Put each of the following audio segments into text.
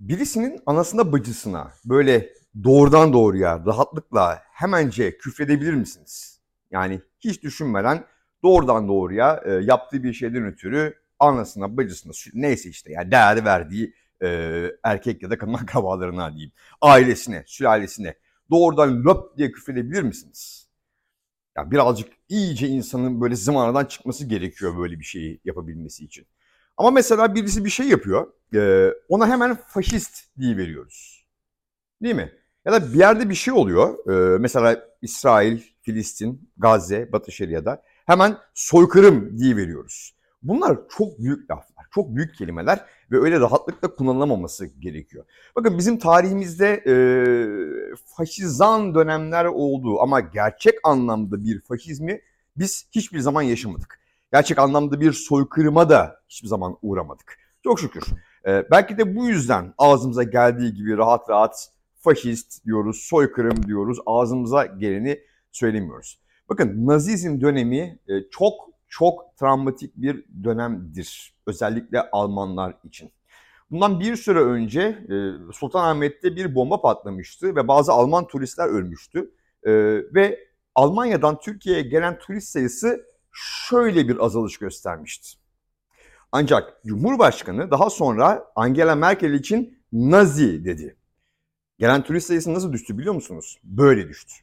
birisinin anasına bacısına böyle doğrudan doğruya rahatlıkla hemence küfredebilir misiniz? Yani hiç düşünmeden doğrudan doğruya e, yaptığı bir şeyden ötürü anasına bacısına neyse işte yani değer verdiği e, erkek ya da kadın akrabalarına diyeyim ailesine, sülalesine doğrudan löp diye küfredebilir misiniz? Ya birazcık iyice insanın böyle zımanadan çıkması gerekiyor böyle bir şeyi yapabilmesi için. Ama mesela birisi bir şey yapıyor, e, ona hemen faşist diye veriyoruz. Değil mi? Ya da bir yerde bir şey oluyor, e, mesela İsrail, Filistin, Gazze, Batı Şeria'da hemen soykırım diye veriyoruz. Bunlar çok büyük laflar, çok büyük kelimeler ve öyle rahatlıkla kullanılamaması gerekiyor. Bakın bizim tarihimizde e, faşizan dönemler oldu ama gerçek anlamda bir faşizmi biz hiçbir zaman yaşamadık. Gerçek anlamda bir soykırıma da hiçbir zaman uğramadık. Çok şükür. E, belki de bu yüzden ağzımıza geldiği gibi rahat rahat faşist diyoruz, soykırım diyoruz, ağzımıza geleni söylemiyoruz. Bakın Nazizm dönemi e, çok çok travmatik bir dönemdir. Özellikle Almanlar için. Bundan bir süre önce e, Sultanahmet'te bir bomba patlamıştı ve bazı Alman turistler ölmüştü. E, ve Almanya'dan Türkiye'ye gelen turist sayısı şöyle bir azalış göstermişti. Ancak Cumhurbaşkanı daha sonra Angela Merkel için Nazi dedi. Gelen turist sayısı nasıl düştü biliyor musunuz? Böyle düştü.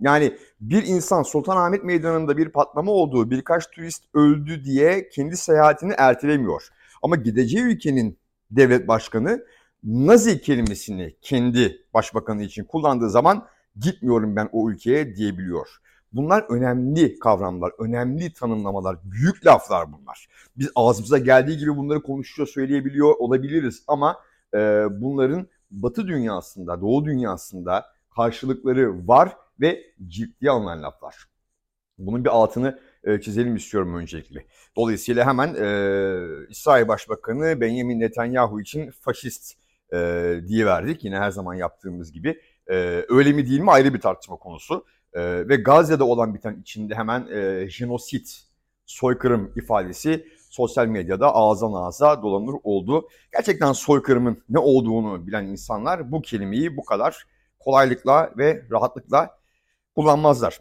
Yani bir insan Sultanahmet Meydanı'nda bir patlama olduğu, birkaç turist öldü diye kendi seyahatini ertelemiyor. Ama gideceği ülkenin devlet başkanı Nazi kelimesini kendi başbakanı için kullandığı zaman gitmiyorum ben o ülkeye diyebiliyor. Bunlar önemli kavramlar, önemli tanımlamalar, büyük laflar bunlar. Biz ağzımıza geldiği gibi bunları konuşuyor, söyleyebiliyor olabiliriz ama e, bunların Batı dünyasında, Doğu dünyasında karşılıkları var ve ciddi alınan laflar. Bunun bir altını e, çizelim istiyorum öncelikle. Dolayısıyla hemen e, İsrail Başbakanı Benjamin Netanyahu için faşist e, diye verdik. Yine her zaman yaptığımız gibi. E, öyle mi değil mi ayrı bir tartışma konusu. E, ve Gazze'de olan biten içinde hemen e, jenosit, soykırım ifadesi sosyal medyada ağızdan ağza dolanır oldu. Gerçekten soykırımın ne olduğunu bilen insanlar bu kelimeyi bu kadar kolaylıkla ve rahatlıkla kullanmazlar.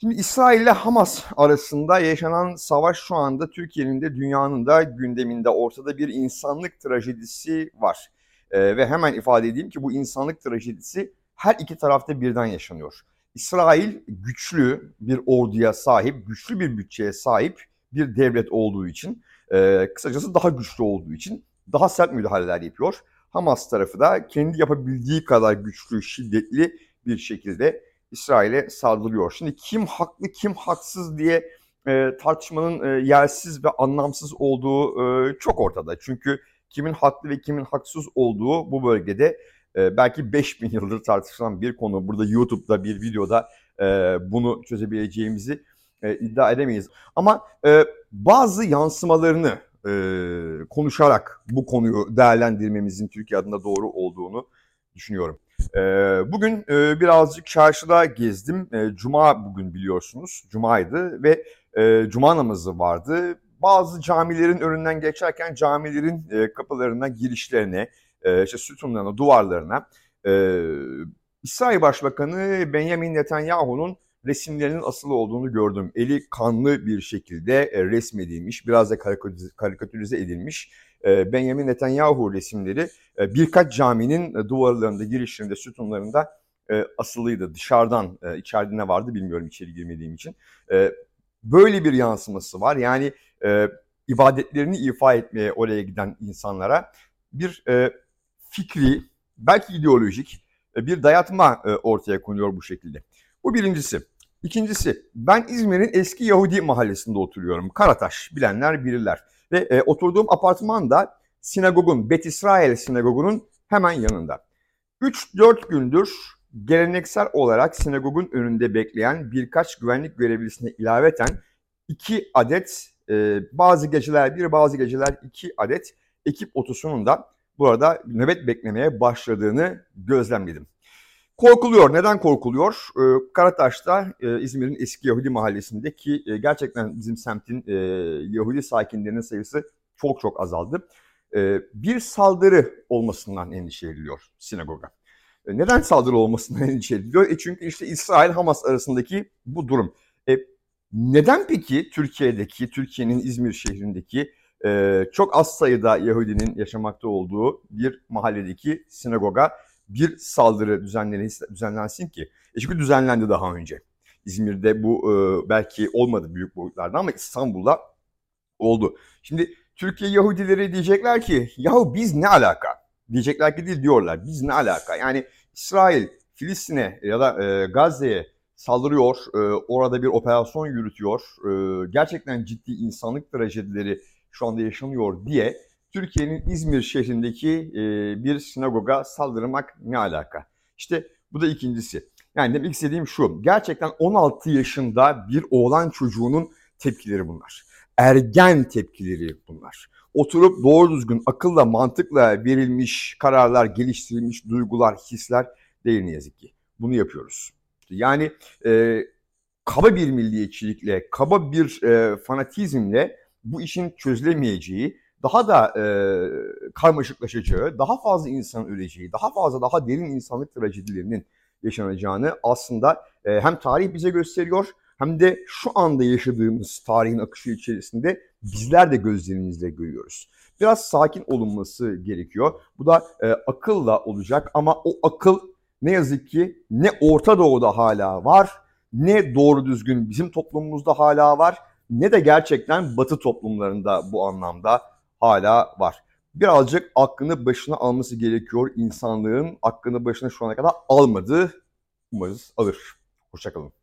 Şimdi İsrail ile Hamas arasında yaşanan savaş şu anda Türkiye'nin de dünyanın da gündeminde ortada bir insanlık trajedisi var. Ee, ve hemen ifade edeyim ki bu insanlık trajedisi her iki tarafta birden yaşanıyor. İsrail güçlü bir orduya sahip, güçlü bir bütçeye sahip bir devlet olduğu için, e, kısacası daha güçlü olduğu için daha sert müdahaleler yapıyor. Hamas tarafı da kendi yapabildiği kadar güçlü, şiddetli bir şekilde İsrail'e saldırıyor. Şimdi kim haklı kim haksız diye e, tartışmanın e, yersiz ve anlamsız olduğu e, çok ortada. Çünkü kimin haklı ve kimin haksız olduğu bu bölgede e, belki 5000 yıldır tartışılan bir konu. Burada YouTube'da bir videoda e, bunu çözebileceğimizi e, iddia edemeyiz. Ama e, bazı yansımalarını e, konuşarak bu konuyu değerlendirmemizin Türkiye adına doğru olduğunu düşünüyorum. E, bugün e, birazcık çarşıda gezdim. E, Cuma bugün biliyorsunuz. Cuma'ydı ve e, Cuma namazı vardı. Bazı camilerin önünden geçerken camilerin e, kapılarına, girişlerine, e, işte sütunlarına, duvarlarına e, İsrail Başbakanı Benjamin Netanyahu'nun resimlerinin asılı olduğunu gördüm. Eli kanlı bir şekilde e, resmedilmiş, biraz da karikatürize edilmiş e, Benjamin Netanyahu resimleri e, birkaç caminin duvarlarında, girişlerinde, sütunlarında asılıydı. Dışarıdan, içeride ne vardı bilmiyorum içeri girmediğim için. Böyle bir yansıması var. Yani ibadetlerini ifa etmeye oraya giden insanlara bir fikri, belki ideolojik bir dayatma ortaya konuyor bu şekilde. Bu birincisi. İkincisi, ben İzmir'in eski Yahudi mahallesinde oturuyorum. Karataş, bilenler bilirler. Ve e, oturduğum apartman da sinagogun, Bet İsrail sinagogunun hemen yanında. 3-4 gündür geleneksel olarak sinagogun önünde bekleyen birkaç güvenlik görevlisine ilaveten 2 adet, e, bazı geceler bir, bazı geceler 2 adet ekip otosunun da burada nöbet beklemeye başladığını gözlemledim. Korkuluyor. Neden korkuluyor? Ee, Karataş'ta e, İzmir'in eski Yahudi mahallesinde ki e, gerçekten bizim semtin e, Yahudi sakinlerinin sayısı çok çok azaldı. E, bir saldırı olmasından endişe ediliyor sinagoga. E, Neden saldırı olmasından endişe ediliyor? E çünkü işte İsrail-Hamas arasındaki bu durum. E, neden peki Türkiye'deki, Türkiye'nin İzmir şehrindeki e, çok az sayıda Yahudinin yaşamakta olduğu bir mahalledeki sinagoga bir saldırı düzenlensin, ki? E çünkü düzenlendi daha önce. İzmir'de bu e, belki olmadı büyük boyutlarda ama İstanbul'da oldu. Şimdi Türkiye Yahudileri diyecekler ki yahu biz ne alaka? Diyecekler ki değil diyorlar. Biz ne alaka? Yani İsrail Filistin'e ya da e, Gazze'ye saldırıyor, e, orada bir operasyon yürütüyor, e, gerçekten ciddi insanlık trajedileri şu anda yaşanıyor diye Türkiye'nin İzmir şehrindeki e, bir sinagoga saldırmak ne alaka? İşte bu da ikincisi. Yani demek istediğim şu, gerçekten 16 yaşında bir oğlan çocuğunun tepkileri bunlar. Ergen tepkileri bunlar. Oturup doğru düzgün akılla, mantıkla verilmiş kararlar, geliştirilmiş duygular, hisler değil ne yazık ki. Bunu yapıyoruz. Yani e, kaba bir milliyetçilikle, kaba bir e, fanatizmle bu işin çözülemeyeceği, daha da e, karmaşıklaşacağı, daha fazla insan öleceği, daha fazla daha derin insanlık trajedilerinin yaşanacağını aslında e, hem tarih bize gösteriyor hem de şu anda yaşadığımız tarihin akışı içerisinde bizler de gözlerimizle görüyoruz. Biraz sakin olunması gerekiyor. Bu da e, akılla olacak ama o akıl ne yazık ki ne Orta Doğu'da hala var, ne doğru düzgün bizim toplumumuzda hala var, ne de gerçekten Batı toplumlarında bu anlamda hala var. Birazcık aklını başına alması gerekiyor insanlığın aklını başına şu ana kadar almadığı umarız alır. Hoşçakalın.